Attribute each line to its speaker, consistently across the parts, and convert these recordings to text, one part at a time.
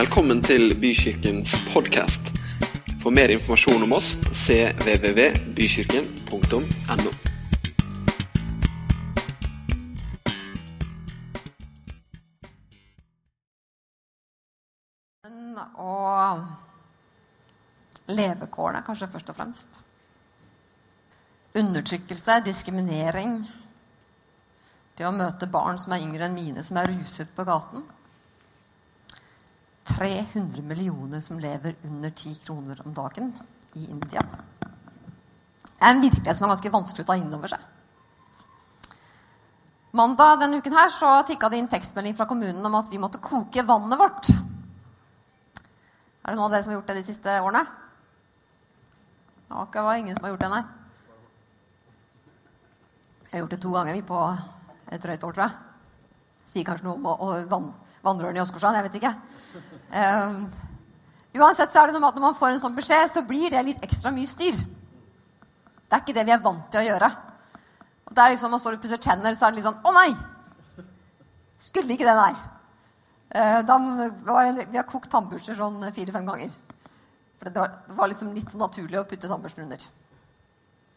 Speaker 1: Velkommen til Bykirkens podkast. For mer informasjon om oss cvvvbykirken.no.
Speaker 2: Og levekårene, kanskje først og fremst. Undertrykkelse, diskriminering. Det å møte barn som er yngre enn mine, som er ruset på gaten. 300 millioner som lever under 10 kroner om dagen i India. Det er en virkelighet som er ganske vanskelig å ta inn over seg. Mandag denne uken her så tikka det inn tekstmelding fra kommunen om at vi måtte koke vannet vårt. Er det noen av dere som har gjort det de siste årene? Det var ingen som har gjort det, nei. Jeg har gjort det to ganger vi på et drøyt år, tror jeg. Sier kanskje noe om å, vann, vannrørene i Åsgårdstrand. Jeg vet ikke. Um, uansett så er det noe med at når man får en sånn beskjed, så blir det litt ekstra mye styr. Det er ikke det vi er vant til å gjøre. Og det er liksom, Man står og pusser tenner, så er det litt sånn Å, nei! Skulle ikke det, nei. Uh, da, vi har kokt tannbørster sånn fire-fem ganger. For det var, det var, liksom litt så naturlig å putte tannbørsten under.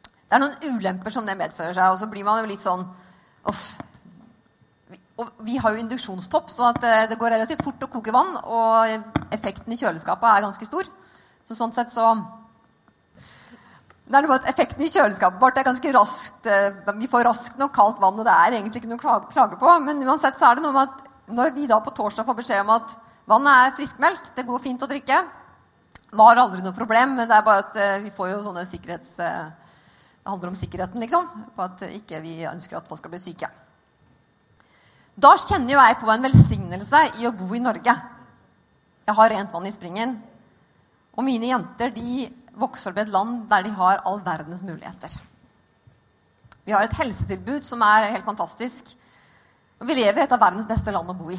Speaker 2: Det er noen ulemper som det medfører seg, og så blir man jo litt sånn Uff, og vi har jo induksjonstopp, så eh, det går relativt fort å koke vann. Og effekten i kjøleskapet er ganske stor. Så sånn sett så det er noe at Effekten i kjøleskapet vårt er ganske raskt eh, Vi får raskt nok kaldt vann, og det er egentlig ikke noe å klage på. Men uansett så er det noe med at når vi da på torsdag får beskjed om at vannet er friskmeldt, det går fint å drikke Var aldri noe problem, men det er bare at eh, vi får jo sånne sikkerhets... Det handler om sikkerheten, liksom. På at ikke vi ønsker at folk skal bli syke. Da kjenner jo jeg på en velsignelse i å bo i Norge. Jeg har rent vann i springen. Og mine jenter de vokser opp i et land der de har all verdens muligheter. Vi har et helsetilbud som er helt fantastisk. Og vi lever i et av verdens beste land å bo i.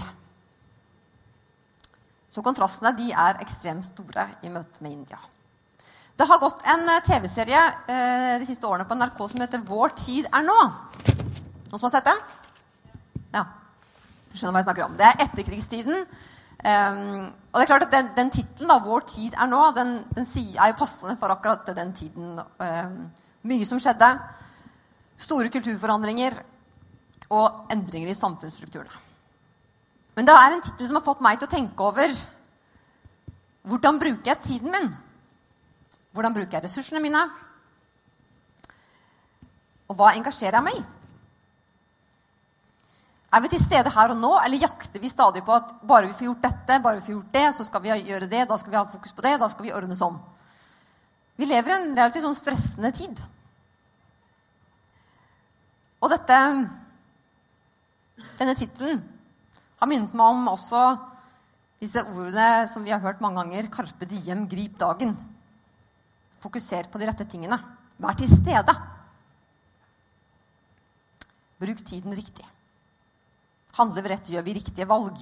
Speaker 2: Så kontrastene de er ekstremt store i møte med India. Det har gått en eh, TV-serie eh, de siste årene på NRK som heter 'Vår tid er nå'. Noen som har sett den? Ja skjønner hva jeg snakker om. Det er etterkrigstiden. Um, og det er klart at Den, den tittelen, 'Vår tid er nå', den, den er jo passende for akkurat den tiden. Um, mye som skjedde. Store kulturforandringer og endringer i samfunnsstrukturene. Men det er en tittel som har fått meg til å tenke over hvordan bruker jeg tiden min? Hvordan bruker jeg ressursene mine? Og hva engasjerer jeg meg i? Er vi til stede her og nå, eller jakter vi stadig på at bare vi får gjort dette, bare vi får gjort det, så skal vi gjøre det, da skal vi ha fokus på det, da skal vi ordne sånn? Vi lever i en relativt sånn stressende tid. Og dette Denne tittelen har minnet meg om også disse ordene som vi har hørt mange ganger. Karpe diem, grip dagen. Fokuser på de rette tingene. Vær til stede. Bruk tiden riktig. Handler vi rett, gjør vi riktige valg.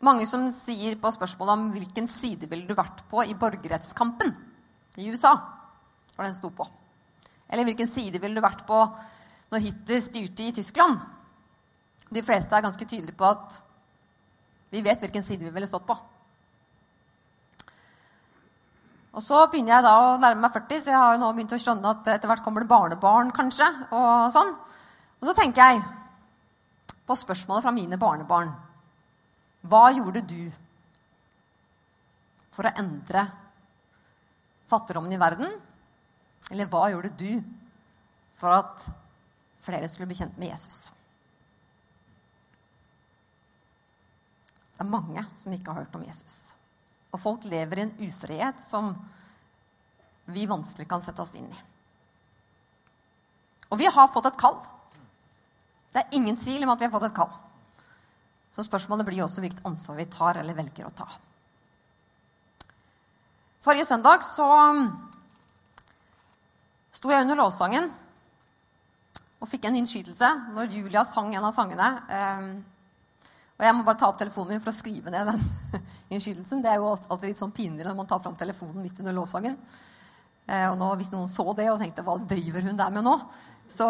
Speaker 2: Mange som sier på spørsmålet om hvilken side ville du vært på i borgerrettskampen i USA, hvor den sto på. Eller hvilken side ville du vært på når Hitler styrte i Tyskland. De fleste er ganske tydelige på at vi vet hvilken side vi ville stått på. Og så begynner jeg da å nærme meg 40, så jeg har jo nå begynt å skjønne at etter hvert kommer det barnebarn, kanskje. og sånn. Og så tenker jeg på spørsmålet fra mine barnebarn. Hva gjorde du for å endre fattigdommen i verden? Eller hva gjorde du for at flere skulle bli kjent med Jesus? Det er mange som ikke har hørt om Jesus. Og folk lever i en ufrihet som vi vanskelig kan sette oss inn i. Og vi har fått et kall. Det er ingen tvil om at vi har fått et kall. Så spørsmålet blir også hvilket ansvar vi tar eller velger å ta. Forrige søndag så sto jeg under lovsangen og fikk en innskytelse når Julia sang en av sangene. Um, og jeg må bare ta opp telefonen min for å skrive ned den innskytelsen. Det er jo alltid litt sånn pinlig når man tar fram telefonen midt under lovsangen. Uh, og nå, hvis noen så det og tenkte 'hva driver hun der med nå', så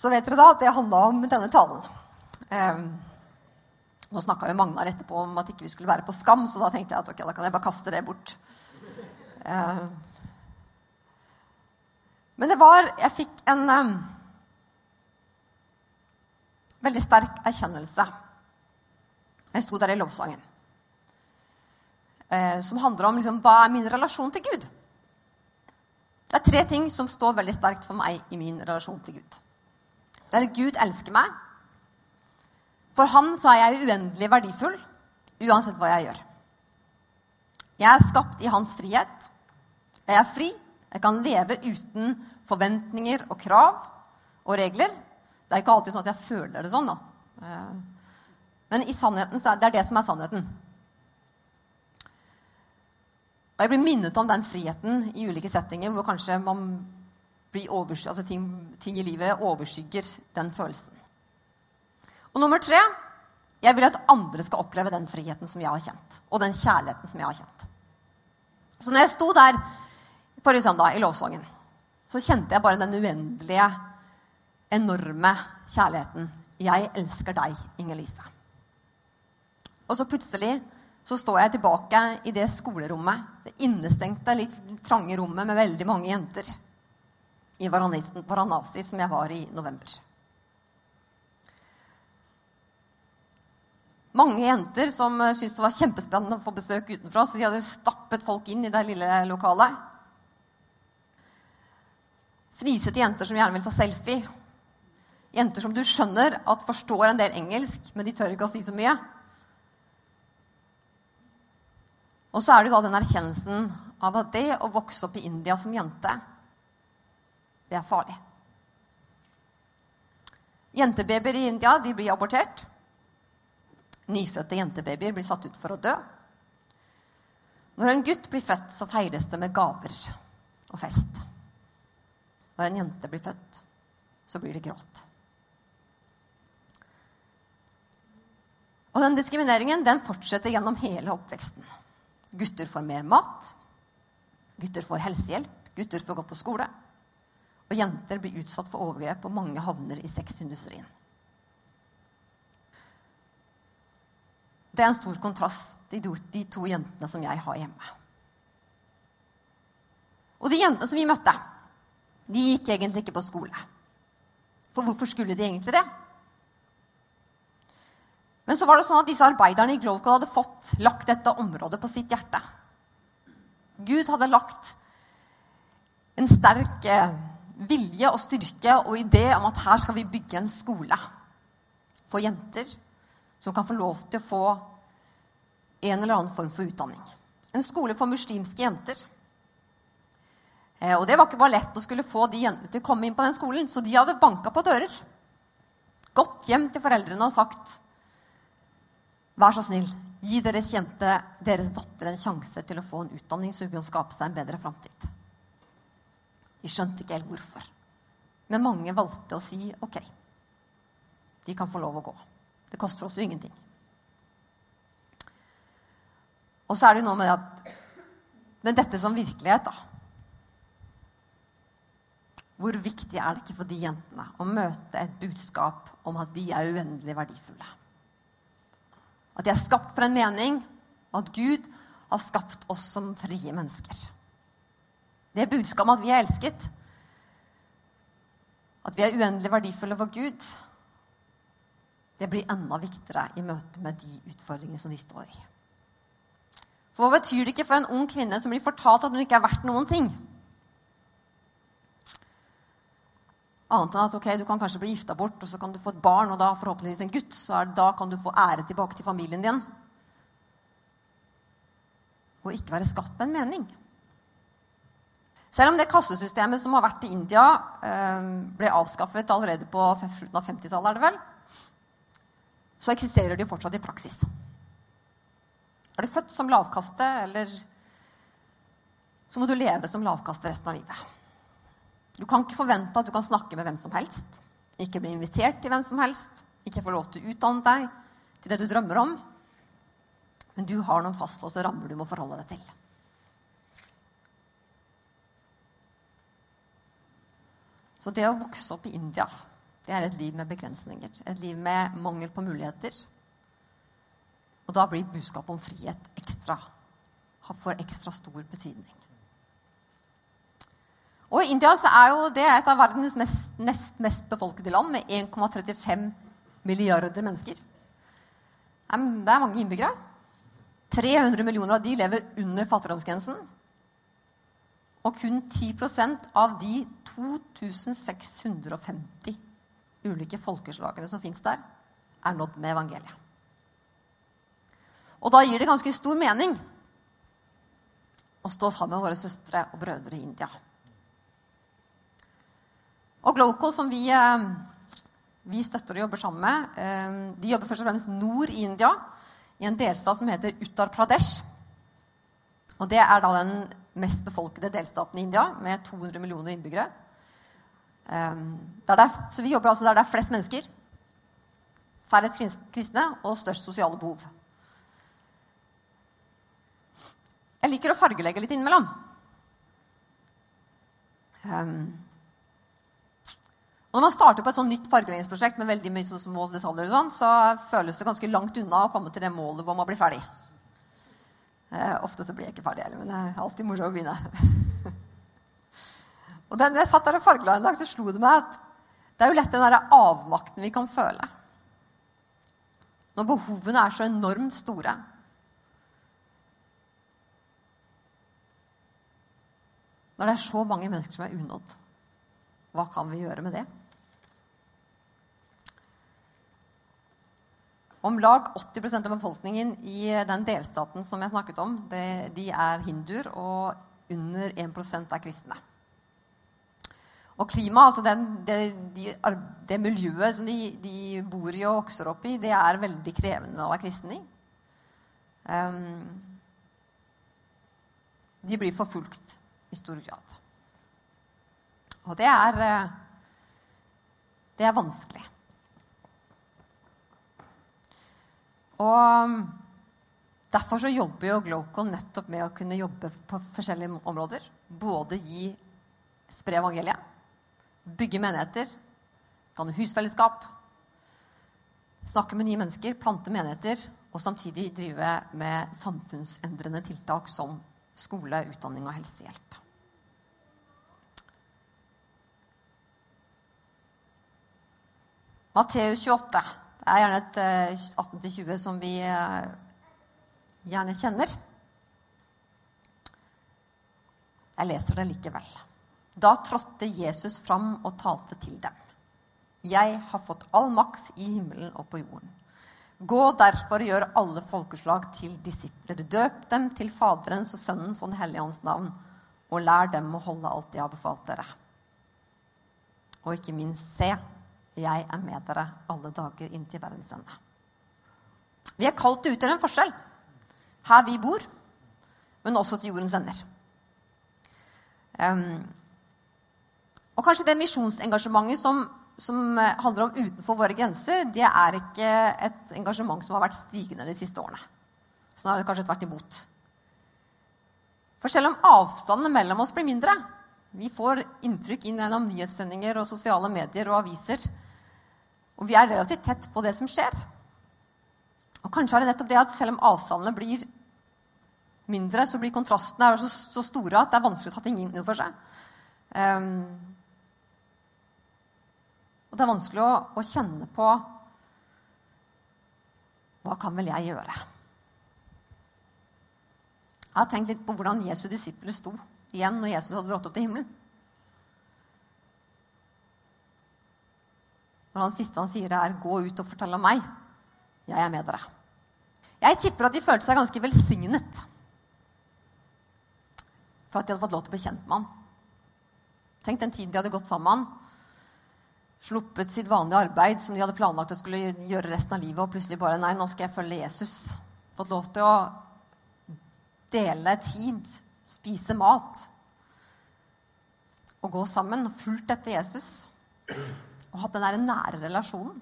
Speaker 2: så vet dere da at det handla om denne talen. Um, Nå snakka jo Magnar etterpå om at ikke vi skulle være på Skam, så da tenkte jeg at ok, da kan jeg bare kaste det bort. Eh, men det var Jeg fikk en um, veldig sterk erkjennelse. Jeg sto der i lovsangen. Eh, som handler om liksom, hva er min relasjon til Gud. Det er tre ting som står veldig sterkt for meg i min relasjon til Gud. Det er at Gud elsker meg. For han så er jeg uendelig verdifull uansett hva jeg gjør. Jeg er skapt i hans frihet. Jeg er fri. Jeg kan leve uten forventninger og krav og regler. Det er ikke alltid sånn at jeg føler det sånn, da. Eh, men i sannheten så er det det som er sannheten. Og jeg blir minnet om den friheten i ulike settinger hvor kanskje man altså ting, ting, i livet overskygger den følelsen. Og nummer tre jeg vil at andre skal oppleve den friheten som jeg har kjent. Og den kjærligheten som jeg har kjent. Så når jeg sto der forrige søndag i lovsangen, så kjente jeg bare den uendelige, enorme kjærligheten. Jeg elsker deg, Inger-Lise. Og så plutselig så står jeg tilbake i det skolerommet, det innestengte, litt trange rommet med veldig mange jenter i Varanasi, som jeg var i november. Mange jenter som syntes det var kjempespennende å få besøk utenfra, så de hadde stappet folk inn i det lille lokalet. Fnisete jenter som gjerne vil ta selfie. Jenter som du skjønner at forstår en del engelsk, men de tør ikke å si så mye. Og så er det da den erkjennelsen av at det å vokse opp i India som jente, det er farlig. Jentebabyer i India blir abortert. Nyfødte jentebabyer blir satt ut for å dø. Når en gutt blir født, så feires det med gaver og fest. Når en jente blir født, så blir det gråt. Og den diskrimineringen den fortsetter gjennom hele oppveksten. Gutter får mer mat. Gutter får helsehjelp. Gutter får gå på skole. Og jenter blir utsatt for overgrep, og mange havner i sexindustrien. Det er en stor kontrast til de to jentene som jeg har hjemme. Og de jentene som vi møtte, de gikk egentlig ikke på skole. For hvorfor skulle de egentlig det? Men så var det sånn at disse arbeiderne i Global hadde fått lagt dette området på sitt hjerte. Gud hadde lagt en sterk eh, vilje og styrke og idé om at her skal vi bygge en skole for jenter som kan få lov til å få en eller annen form for utdanning. En skole for muslimske jenter. Eh, og det var ikke bare lett å skulle få de jentene til å komme inn på den skolen, så de hadde banka på dører. Gått hjem til foreldrene og sagt Vær så snill, gi deres jente, deres datter, en sjanse til å få en utdanning, så hun kan skape seg en bedre framtid. De skjønte ikke helt hvorfor. Men mange valgte å si OK. De kan få lov å gå. Det koster oss jo ingenting. Og så er det jo noe med at Men dette som virkelighet, da. Hvor viktig er det ikke for de jentene å møte et budskap om at de er uendelig verdifulle? At de er skapt for en mening, og at Gud har skapt oss som frie mennesker. Det budskapet om at vi er elsket, at vi er uendelig verdifulle for Gud, det blir enda viktigere i møte med de utfordringene som de står i. For hva betyr det ikke for en ung kvinne som blir fortalt at hun ikke er verdt noen ting? Annet enn at ok, du kan kanskje bli gifta bort, og så kan du få et barn, og da forhåpentligvis en gutt. Så er, da kan du få ære tilbake til familien din. Og ikke være skapt på en mening. Selv om det kassesystemet som har vært i India, eh, ble avskaffet allerede på slutten av 50-tallet, er det vel, så eksisterer det jo fortsatt i praksis. Er du født som lavkaste, eller så må du leve som lavkaste resten av livet. Du kan ikke forvente at du kan snakke med hvem som helst, ikke bli invitert til hvem som helst, ikke få lov til å utdanne deg til det du drømmer om. Men du har noen fastlåste rammer du må forholde deg til. Så det å vokse opp i India, det er et liv med begrensninger. Et liv med mangel på muligheter. Og da blir budskapet om frihet ekstra, får ekstra stor betydning. Og I India så er jo det et av verdens mest, nest mest befolkede land, med 1,35 milliarder mennesker. Det er mange innbyggere. 300 millioner av de lever under fattigdomsgrensen. Og kun 10% av de 2650 ulike folkeslagene som fins der, er nådd med evangeliet. Og da gir det ganske stor mening å stå sammen med våre søstre og brødre i India. Og Global, som vi, eh, vi, støtter og jobber sammen med, eh, de jobber først og fremst nord i India, i en delstat som heter Uttar Pradesh. Og det er da den mest befolkede delstaten i India, med 200 millioner innbyggere. Um, der er, så vi jobber altså der det er flest mennesker, færrest kristne og størst sosiale behov. Jeg liker å fargelegge litt innimellom. Um, når man starter på et sånn nytt fargeleggingsprosjekt med veldig mye små detaljer, og sånn, så føles det ganske langt unna å komme til det målet hvor man blir ferdig. Eh, ofte så blir jeg ikke ferdig heller, men det er alltid moro å begynne. og når jeg satt der og fargela en dag, så slo det meg at det er jo lett den der avmakten vi kan føle. Når behovene er så enormt store. Når det er så mange mennesker som er unådd. Hva kan vi gjøre med det? Om lag 80% av befolkningen i den delstaten som jeg snakket om, det, de er hinduer, og under 1 er kristne. Og klimaet, altså den, det, de, det, miljøet som de, de, bor i og vokser opp i, det er veldig krevende å være kristen i. Um, de blir forfulgt i stor grad. Og det er, eh, det er vanskelig. Og um, Derfor så jobber jo Glocal nettopp med å kunne jobbe på forskjellige områder. Både gi spre evangeliet, bygge menigheter, danne husfellesskap, snakke med nye mennesker, plante menigheter, og samtidig drive med samfunnsendrende tiltak som skole, utdanning og helsehjelp. Matteus 28 det er gjerne et 18-20 eh, som vi eh, gjerne kjenner. Jeg leser det likevel. Da trådte Jesus fram og talte til dem. Jeg har fått all makt i himmelen og på jorden. Gå derfor og gjør alle folkeslag til disipler. Døp dem til Faderens og Sønnens og Den hellige ånds navn, og lær dem å holde alt jeg har befalt dere. Og ikke minst se, jeg er med dere alle dager inntil verdens ende. Vi er kalt til å utgjøre en forskjell her vi bor, men også til jordens ender. Um, og kanskje det misjonsengasjementet som, som, handler om utenfor våre grenser, det er ikke et engasjement som har vært stigende de siste årene. Sånn har det kanskje tvert imot. For selv om avstandene mellom oss blir mindre, vi får inntrykk inn gjennom nyhetssendinger og sosiale medier og aviser og vi er relativt tett på det som skjer. Og kanskje er det nettopp det at selv om avstandene blir mindre, så blir kontrastene så, så, store at det er vanskelig å ta ting inn for seg. Um, og det er vanskelig å, å, kjenne på Hva kan vel jeg gjøre? Jeg har tenkt litt på hvordan Jesu disipler sto igjen når Jesus hadde dratt opp til himmelen. Når han siste han sier, er 'gå ut og fortell om meg'. Jeg er med dere. Jeg tipper at de følte seg ganske velsignet for at de hadde fått lov til å bli kjent med han. Tenk den tiden de hadde gått sammen. Sluppet sitt vanlige arbeid som de hadde planlagt å skulle gjøre resten av livet, og plutselig bare Nei, nå skal jeg følge Jesus. Fått lov til å dele tid, spise mat og gå sammen. Fulgt etter Jesus og hatt den der nære relasjonen.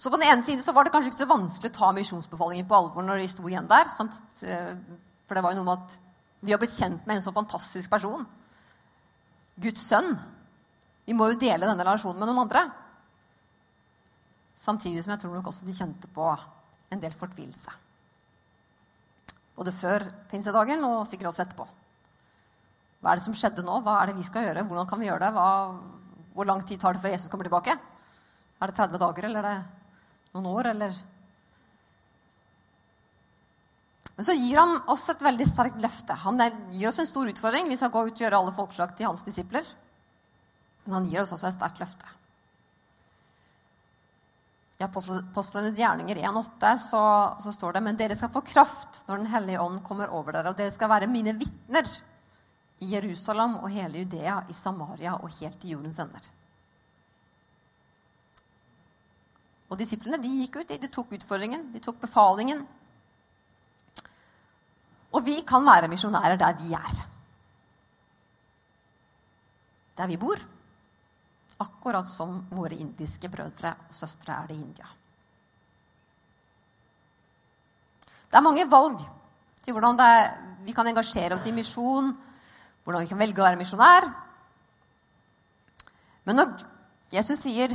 Speaker 2: Så på den ene siden så var det kanskje ikke så vanskelig å ta misjonsbefalingen på alvor når de sto igjen der. Eh, for det var jo noe med at vi har blitt kjent med en så fantastisk person. Guds sønn. Vi må jo dele denne relasjonen med noen andre. Samtidig som jeg tror nok også de kjente på en del fortvilelse. Både før pinsedagen og sikkert også etterpå. Hva er det som skjedde nå? Hva er det vi skal gjøre? Hvordan kan vi gjøre det? Hva, hvor lang tid tar det før Jesus kommer tilbake? Er det 30 dager, eller er det noen år, eller Men så gir han oss et veldig sterkt løfte. Han gir oss en stor utfordring. Vi skal gå ut og gjøre alle folkeslag til hans disipler. Men han gir oss også et sterkt løfte. I Apostlenes gjerninger 1,8 så, så står det men dere skal få kraft når Den hellige ånd kommer over dere, og dere skal være mine vitner i Jerusalem og hele Judea, i Samaria og helt til jordens ender. Og disiplene de gikk ut, de tok utfordringen, de tok befalingen. Og vi kan være misjonærer der vi er. Der vi bor. Akkurat som våre indiske brødre og søstre er det i India. Det er mange valg til hvordan er, vi kan engasjere oss i misjon hvordan vi kan velge å være misjonær. Men når Jesus sier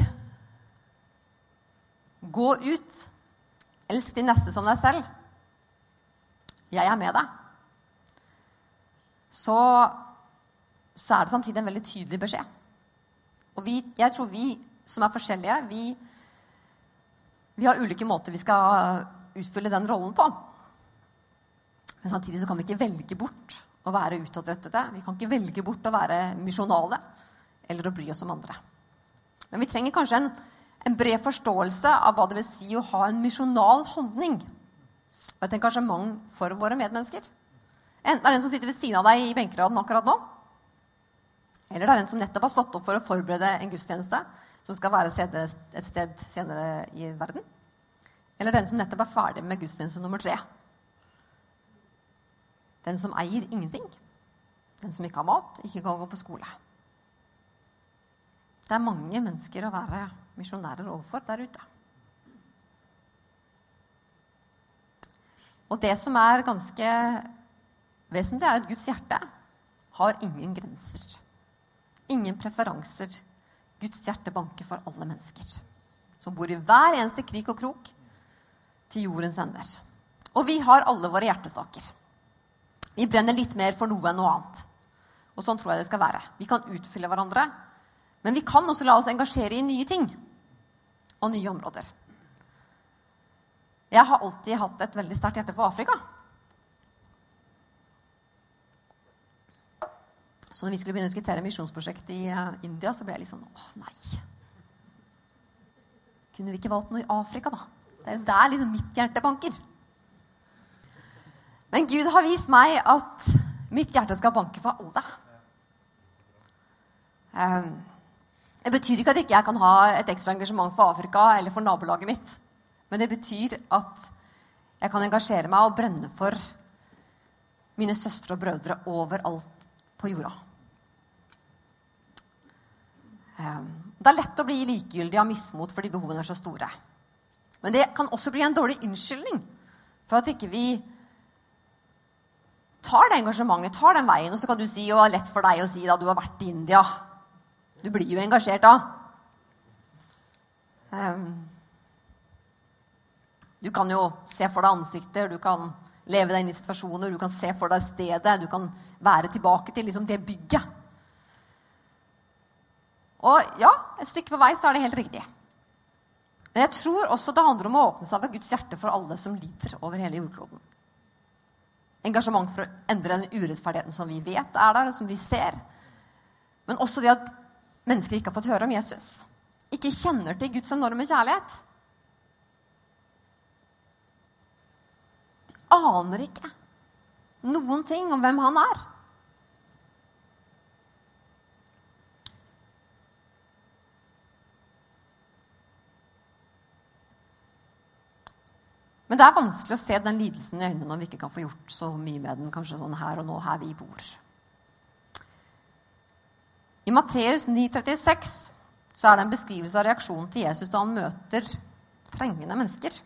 Speaker 2: 'gå ut, elsk din neste som deg selv', jeg er med deg, så, så er det samtidig en veldig tydelig beskjed. Og vi, jeg tror vi som er forskjellige, vi, vi har ulike måter vi skal utfylle den rollen på. Men samtidig så kan vi ikke velge bort å være utadrettede. Vi kan ikke velge bort å være misjonale eller å bry oss om andre. Men vi trenger kanskje en, en bred forståelse av hva det vil si å ha en misjonal holdning og et engasjement for våre medmennesker. Enten det en som sitter ved siden av deg i benkeraden akkurat nå, eller det er den som nettopp har stått opp for å forberede en gudstjeneste som skal være et sted senere i verden. Eller den som nettopp er ferdig med gudstjeneste nummer tre. Den som eier ingenting. Den som ikke har mat, ikke kan gå på skole. Det er mange mennesker å være misjonærer overfor der ute. Og det som er ganske vesentlig, er at Guds hjerte har ingen grenser. Ingen preferanser. Guds hjerte banker for alle mennesker. Som bor i hver eneste krik og krok til jordens ender. Og vi har alle våre hjertesaker. Vi brenner litt mer for noe enn noe annet. Og sånn tror jeg det skal være. Vi kan utfylle hverandre, men vi kan også la oss engasjere i nye ting og nye områder. Jeg har alltid hatt et veldig sterkt hjerte for Afrika. Så når vi skulle begynne å diskutere misjonsprosjekt i eh, India, så ble jeg litt sånn åh, nei. Kunne vi ikke valgt noe i Afrika, da? Det er jo der liksom mitt hjerte banker. Men Gud har vist meg at mitt hjerte skal banke for alle. Um, det betyr ikke at jeg ikke kan ha et ekstra engasjement for Afrika eller for nabolaget mitt. Men det betyr at jeg kan engasjere meg og brenne for mine søstre og brødre overalt på jorda. Um, det er lett å bli likegyldig av mismot fordi behovene er så store. Men det kan også bli en dårlig unnskyldning for at ikke vi tar det engasjementet, tar den veien, og så kan du si og det er lett for deg å si da du har vært i India. Du blir jo engasjert da. Um, du kan jo se for deg ansikter, du kan leve deg inn i situasjoner, du kan se for deg stedet, du kan være tilbake til liksom det bygget. Og ja, et stykke på vei så er det helt riktig. Men jeg tror også det handler om å åpne seg for Guds hjerte for alle som lider over hele jordkloden engasjement for å endre den urettferdigheten som vi vet er der, og som vi ser. Men også det at mennesker ikke har fått høre om Jesus. Ikke kjenner til Guds enorme kjærlighet. Aner ikke noen ting om hvem han er. Men det er vanskelig å se den lidelsen i øynene når vi ikke kan få gjort så mye med den kanskje sånn her og nå, her vi bor. I Matteus 9,36 så er det en beskrivelse av reaksjonen til Jesus da han møter trengende mennesker.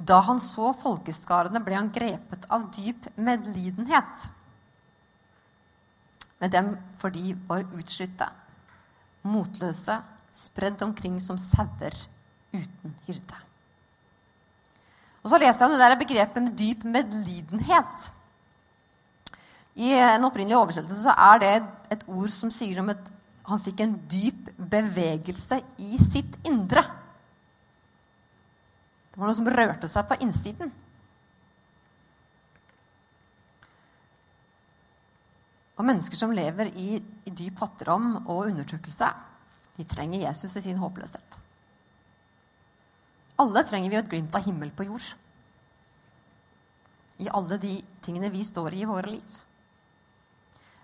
Speaker 2: Da han så folkeskarene, ble han grepet av dyp medlidenhet med dem, for de var utslitte, motløse, spredd omkring som sauer uten hyrde. Og så leste jeg det der begrepet med dyp medlidenhet. I en opprinnelig oversettelse så er det et ord som sier om at han fikk en dyp bevegelse i sitt indre. Det var noe som rørte seg på innsiden. Og mennesker som lever i, i dyp fattigdom og undertrykkelse, de trenger Jesus i sin håpløshet. Alle trenger vi et glimt av himmel på jord. I alle de tingene vi står i i våre liv.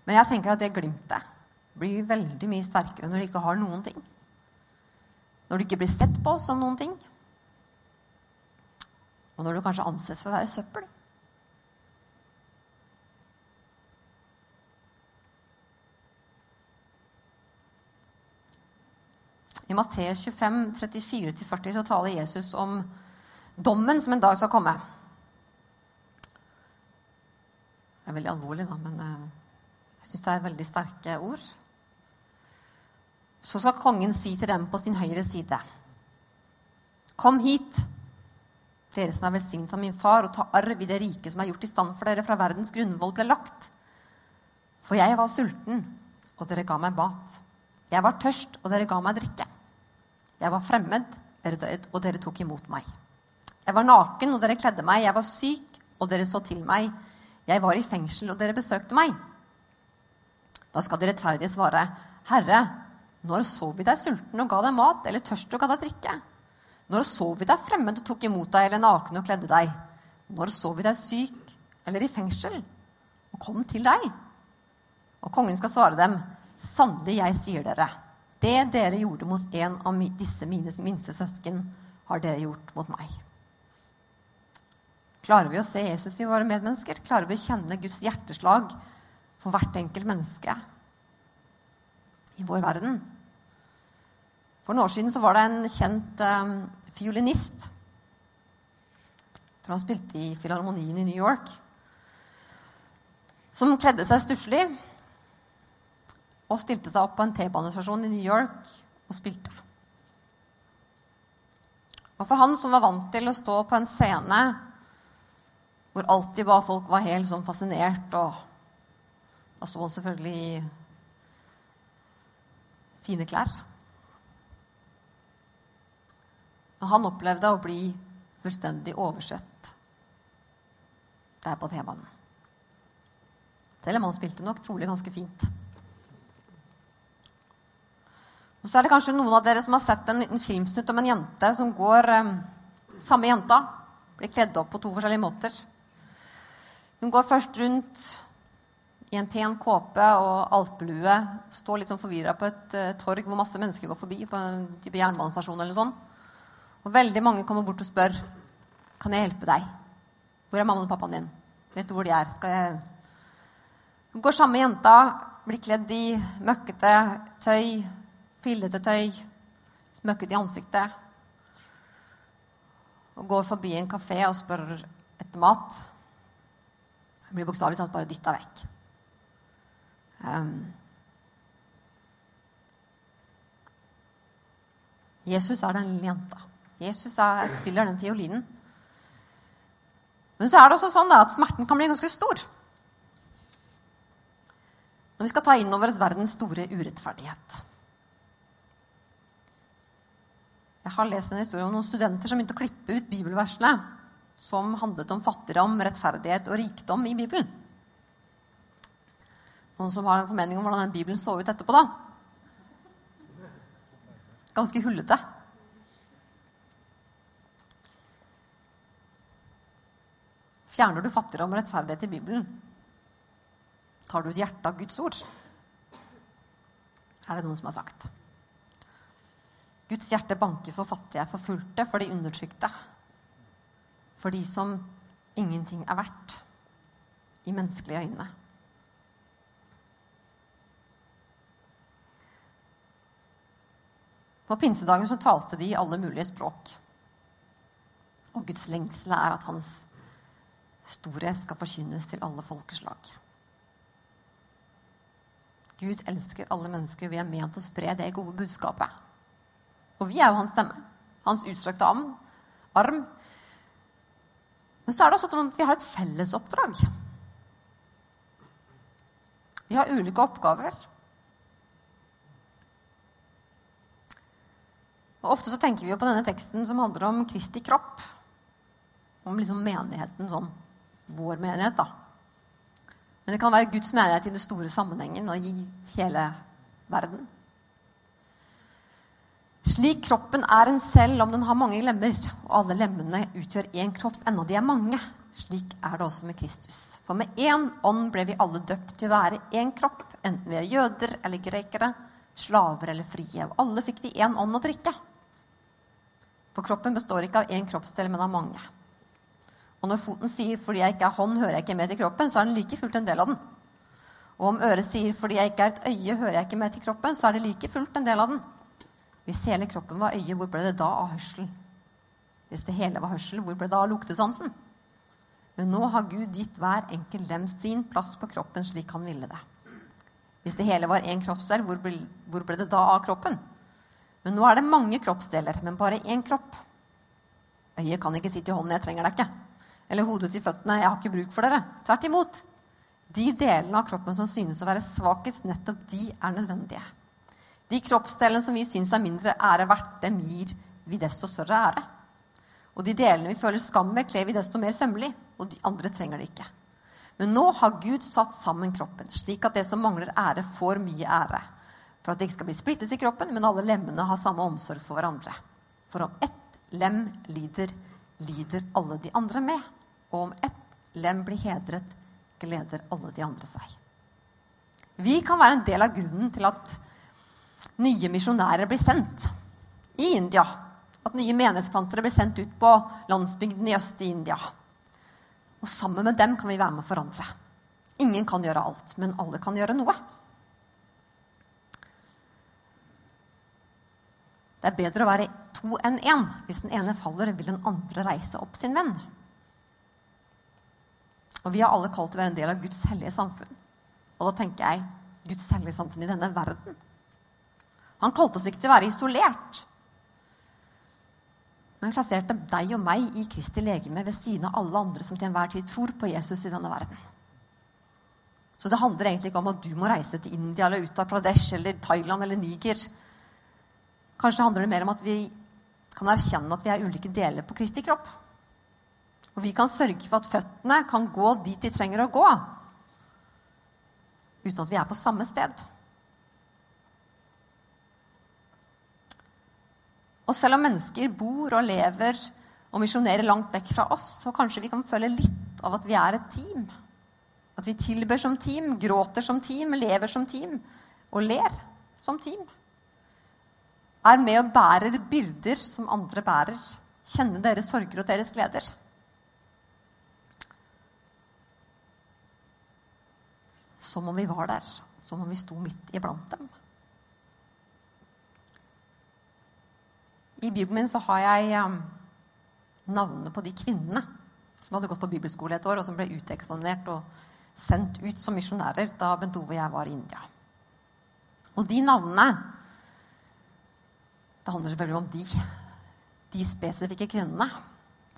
Speaker 2: Men jeg tenker at det glimtet blir veldig mye sterkere når du ikke har noen ting. Når du ikke blir sett på som noen ting. Og når du kanskje anses for å være søppel. I Matteus 25, 34-40 så taler Jesus om dommen som en dag skal komme. Det er veldig alvorlig, da, men eh, jeg syns det er veldig sterke ord. Så skal kongen si til dem på sin høyre side.: Kom hit, dere som er velsignet av min far, og ta arv i det riket som er gjort i stand for dere fra verdens grunnvoll ble lagt. For jeg var sulten, og dere ga meg mat. Jeg var tørst, og dere ga meg drikke. Jeg var fremmed, og dere tok imot meg. Jeg var naken, og dere kledde meg. Jeg var syk, og dere så til meg. Jeg var i fengsel, og dere besøkte meg. Da skal de rettferdige svare, Herre, når så vi deg sulten og ga deg mat, eller tørst og ga deg drikke? Når så vi deg fremmed og tok imot deg, eller naken og kledde deg? Når så vi deg syk eller i fengsel og kom til deg? Og kongen skal svare dem, sannelig, jeg sier dere, det dere gjorde mot en av disse mine minste søsken, har dere gjort mot meg. Klarer vi å se Jesus i våre medmennesker? Klarer vi å kjenne Guds hjerteslag for hvert enkelt menneske i vår verden? For noen år siden så var det en kjent um, fiolinist. Jeg tror han spilte i Filharmonien i New York. Som kledde seg stusslig og stilte seg opp på en T-banestasjon i New York og spilte. Og for han som var vant til å stå på en scene hvor alltid bare folk var helt sånn fascinert og Da sto han selvfølgelig i fine klær. Men han opplevde å bli fullstendig oversett der på T-banen. Selv om han spilte nok trolig ganske fint. Og så er det kanskje noen av dere som har sett en liten filmsnutt om en jente som går um, Samme jenta blir kledd opp på to forskjellige måter. Hun går først rundt i en pen kåpe og alpelue. Står litt sånn forvirra på et uh, torg hvor masse mennesker går forbi. på en type jernbanestasjon eller sånn. Og veldig mange kommer bort og spør kan jeg hjelpe deg. Hvor er mammaen og pappaen din? Vet du hvor de er? Skal jeg... Hun går samme jenta, blir kledd i møkkete tøy, fillete tøy, møkkete i ansiktet. Og går forbi en kafé og spør etter mat. Hun blir bokstavelig talt bare dytta vekk. Um, Jesus er den lille jenta. Jesus er, spiller den fiolinen. Men så er det også sånn da, at smerten kan bli ganske stor. Når vi skal ta inn over oss verdens store urettferdighet. Jeg har lest en historie om noen studenter som begynte å klippe ut bibelversene som handlet om fattigdom, rettferdighet og rikdom i Bibelen. Noen som har en formening om hvordan den Bibelen så ut etterpå, da? Ganske hullete. Fjerner du fattigdom og rettferdighet i Bibelen? Tar du ut hjertet av Guds ord? Er det noen som har sagt. Guds hjerte banker for fattige, forfulgte, for de undertrykte. For de som ingenting er verdt i menneskelige øyne. På pinsedagen så talte de i alle mulige språk. Og Guds lengsel er at hans storhet skal forkynnes til alle folkeslag. Gud elsker alle mennesker. Vi er ment å spre det gode budskapet. Og vi er jo hans stemme. hans utstrakte arm. Men så er det også sånn at vi har et fellesoppdrag. Vi har ulike oppgaver. Og Ofte så tenker vi jo på denne teksten som handler om Kristi kropp. Om liksom menigheten sånn. Vår menighet, da. Men det kan være Guds menighet i den store sammenhengen og i hele verden. Slik kroppen er en selv om den har mange lemmer, og alle lemmene utgjør én kropp, enda de er mange. Slik er det også med Kristus. For med én ånd ble vi alle døpt til å være én kropp, enten vi er jøder eller grekere, slaver eller frie. Og alle fikk vi én ånd å drikke. For kroppen består ikke av én kroppsdel, men av mange. Og når foten sier 'fordi jeg ikke er hånd, hører jeg ikke med til kroppen', så er den like fullt en del av den. Og om øret sier 'fordi jeg ikke er et øye, hører jeg ikke med til kroppen', så er det like fullt en del av den. Hvis hele kroppen var øye, hvor ble det da av hørsel? Hvis det hele var hørsel, hvor ble det da av luktesansen? Men nå har Gud gitt hver enkelt lem sin plass på kroppen slik han ville det. Hvis det hele var én kroppsdel, hvor ble, hvor ble det da av kroppen? Men nå er det mange kroppsdeler, men bare én kropp. Øyet kan ikke si til hånden 'jeg trenger deg ikke'. Eller hodet til føttene 'jeg har ikke bruk for dere'. Tvert imot. De delene av kroppen som synes å være svakest, nettopp de er nødvendige. De kroppsdelene som vi syns er mindre ære verdt, dem gir vi desto større ære. Og de delene vi føler skam med, kler vi desto mer sømmelig. Og de andre trenger det ikke. Men nå har Gud satt sammen kroppen, slik at det som mangler ære, får mye ære. For at det ikke skal bli splittet i kroppen, men alle lemmene har samme omsorg for hverandre. For om ett lem lider, lider alle de andre med. Og om ett lem blir hedret, gleder alle de andre seg. Vi kan være en del av grunnen til at nye misjonærer blir sendt i India. At nye menighetsplantere blir sendt ut på landsbygden i øst i India. Og sammen med dem kan vi være med å forandre. Ingen kan gjøre alt, men alle kan gjøre noe. Det er bedre å være to enn én. Hvis den ene faller, vil den andre reise opp sin venn. Og Vi har alle kalt til å være en del av Guds hellige samfunn. Og da tenker jeg Guds hellige samfunn i denne verden. Han kalte oss ikke til å være isolert, men plasserte deg og meg i Kristi legeme ved siden av alle andre som til enhver tid tror på Jesus i denne verden. Så det handler egentlig ikke om at du må reise til India eller ut av Pradesh eller Thailand eller Niger. Kanskje handler det mer om at vi kan erkjenne at vi er ulike deler på Kristi kropp. Og vi kan sørge for at føttene kan gå dit de trenger å gå, uten at vi er på samme sted. Og selv om mennesker bor og lever og misjonerer langt vekk fra oss, så kanskje vi kan føle litt av at vi er et team. At vi tilber som team, gråter som team, lever som team og ler som team. Er med og bærer byrder som andre bærer. Kjenner deres sorger og deres gleder. Som om vi var der. Som om vi sto midt iblant dem. I Bibelen min så har jeg um, navnene på de kvinnene som hadde gått på bibelskole et år, og som ble uteksaminert og sendt ut som misjonærer da Bentove og jeg var i India. Og de navnene Det handler selvfølgelig om de. De spesifikke kvinnene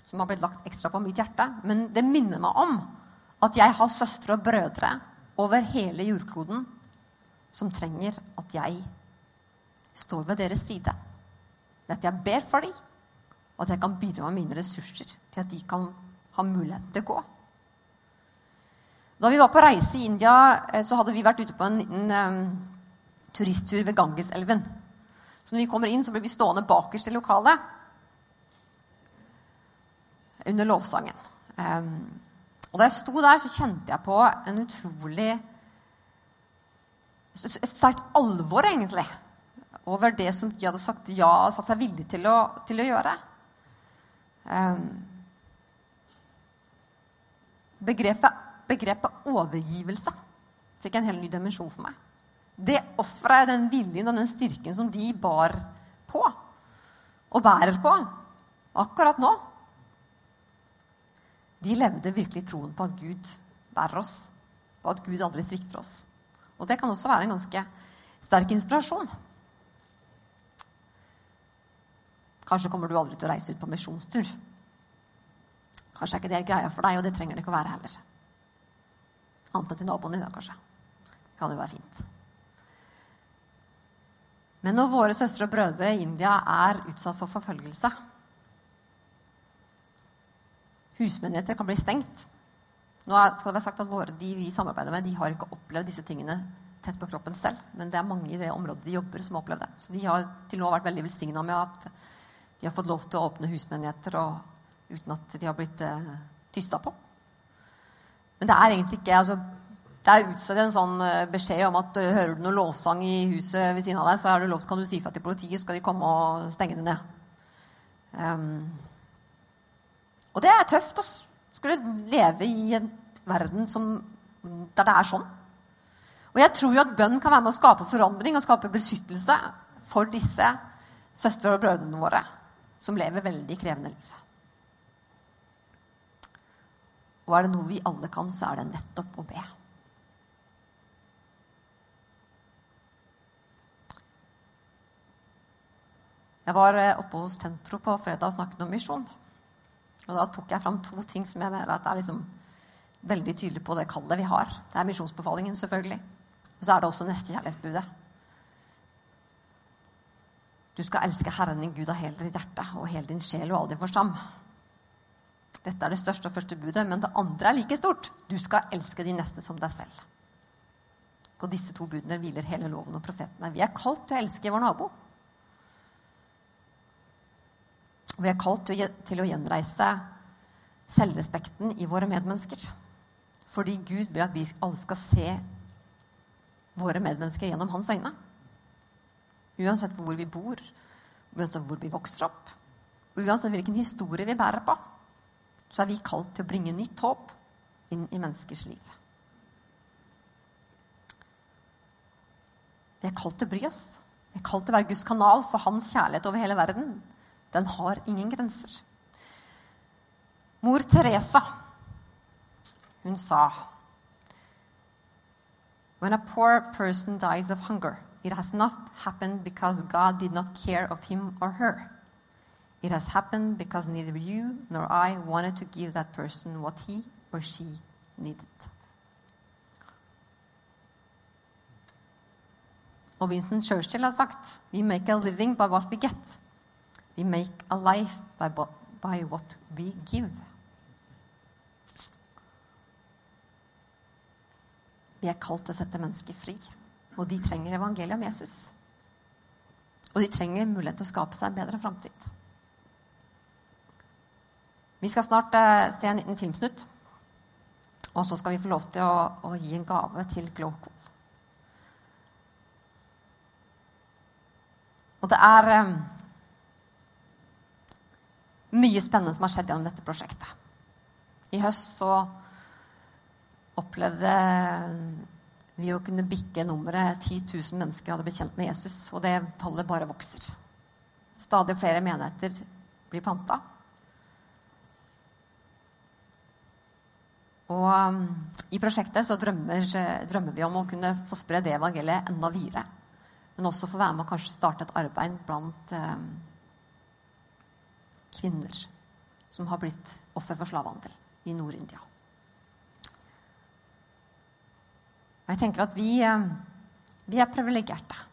Speaker 2: som har blitt lagt ekstra på mitt hjerte. Men det minner meg om at jeg har søstre og brødre over hele jordkloden som trenger at jeg står ved deres side at jeg ber for dem, og at jeg kan bidra med mine ressurser til at de kan ha mulighet til å gå. Da vi var på reise i India, eh, så hadde vi vært ute på en liten um, turisttur ved Gangeselven. Så når vi kommer inn, så blir vi stående bakerst i lokalet under lovsangen. Um, og da jeg sto der, så kjente jeg på en utrolig Et sterkt alvor, egentlig over det som de hadde sagt ja og satt seg villig til å, til å gjøre. Um, begrepet, begrepet, overgivelse fikk en helt ny dimensjon for meg. Det offeret, den viljen og den styrken som de bar på, og bærer på akkurat nå De levde virkelig troen på at Gud bærer oss, på at Gud aldri svikter oss. Og det kan også være en ganske sterk inspirasjon. Kanskje kommer du aldri til å reise ut på misjonstur. Kanskje er ikke det greia for deg, og det trenger det ikke å være heller. Annet enn til naboen din, da, kanskje. Det kan jo være fint. Men når våre søstre og brødre i India er utsatt for forfølgelse Husmenigheter kan bli stengt. Nå skal det være sagt at våre, De vi samarbeider med, de har ikke opplevd disse tingene tett på kroppen selv. Men det er mange i det området de jobber, som har opplevd det. Så de har til nå vært veldig velsigna med at de har fått lov til å åpne husmenigheter uten at de har blitt eh, tysta på. Men det er egentlig ikke altså, Det er utstedt en sånn eh, beskjed om at uh, hører du noe lovsang i huset ved siden av deg, så er det lov, kan du si fra til politiet, skal de komme og stenge det ned. Um, og det er tøft å skulle leve i en verden som, der det er sånn. Og jeg tror jo at bønn kan være med å skape forandring og skape beskyttelse for disse søstre og brødrene våre som lever veldig krevende liv. Og er det noe vi alle kan, så er det nettopp å be. Jeg var eh, oppe hos Tentro på fredag og snakket om misjon. Og da tok jeg fram to ting som jeg mener at er liksom veldig tydelig på det kallet vi har. Det er misjonsbefalingen, selvfølgelig. Og så er det også nestekjærlighetsbudet. Du skal elske Herren din Gud av hele ditt hjerte og hele din sjel og all din forstand. Dette er det største og første budet, men det andre er like stort. Du skal elske de neste som deg selv. På disse to budene hviler hele loven og profetene. Vi er kalt til å elske vår nabo. Og vi er kalt til å gjenreise selvrespekten i våre medmennesker. Fordi Gud vil at vi alle skal se våre medmennesker gjennom hans øyne. Uansett hvor vi bor, uansett hvor vi vokser opp, uansett hvilken historie vi bærer på så er vi kalt til å bringe nytt håp inn i menneskers liv. Vi er kalt til å bry oss. Vi er kalt til å være Guds kanal for hans kjærlighet over hele verden. Den har ingen grenser. Mor Teresa, hun sa When a poor person dies of hunger, it has not happened because God did not care of him or her. It has happened because neither you nor I wanted to give that person what he or she needed. Og Winston Churchill har sagt We make a living by what we get. We make a life by, by what we give. Vi er kalt til å sette mennesker fri, og de trenger evangeliet om Jesus. Og de trenger mulighet til å skape seg en bedre framtid. Vi skal snart eh, se en liten filmsnutt. Og så skal vi få lov til å, å gi en gave til Global. Og det er eh, mye spennende som har skjedd gjennom dette prosjektet. I høst så opplevde vi å kunne bikke nummeret 10 000 mennesker hadde blitt kjent med Jesus. Og det tallet bare vokser. Stadig flere menigheter blir planta. Og um, I prosjektet så drømmer, drømmer, vi om å kunne få spre det evangeliet enda videre. Men også få være med og kanskje starte et arbeid blant eh, kvinner som har blitt offer for slavehandel i Nord-India. Jeg tenker at vi, eh, vi er privilegerte.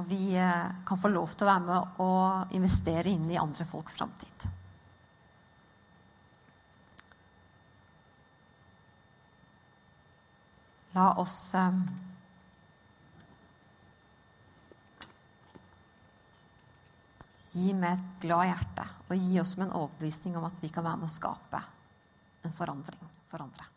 Speaker 2: Og vi eh, kan få lov til å være med og investere inn i andre folks framtid. La oss gi med et glad hjerte og gi oss med en overbevisning om at vi kan være med å skape en forandring for andre.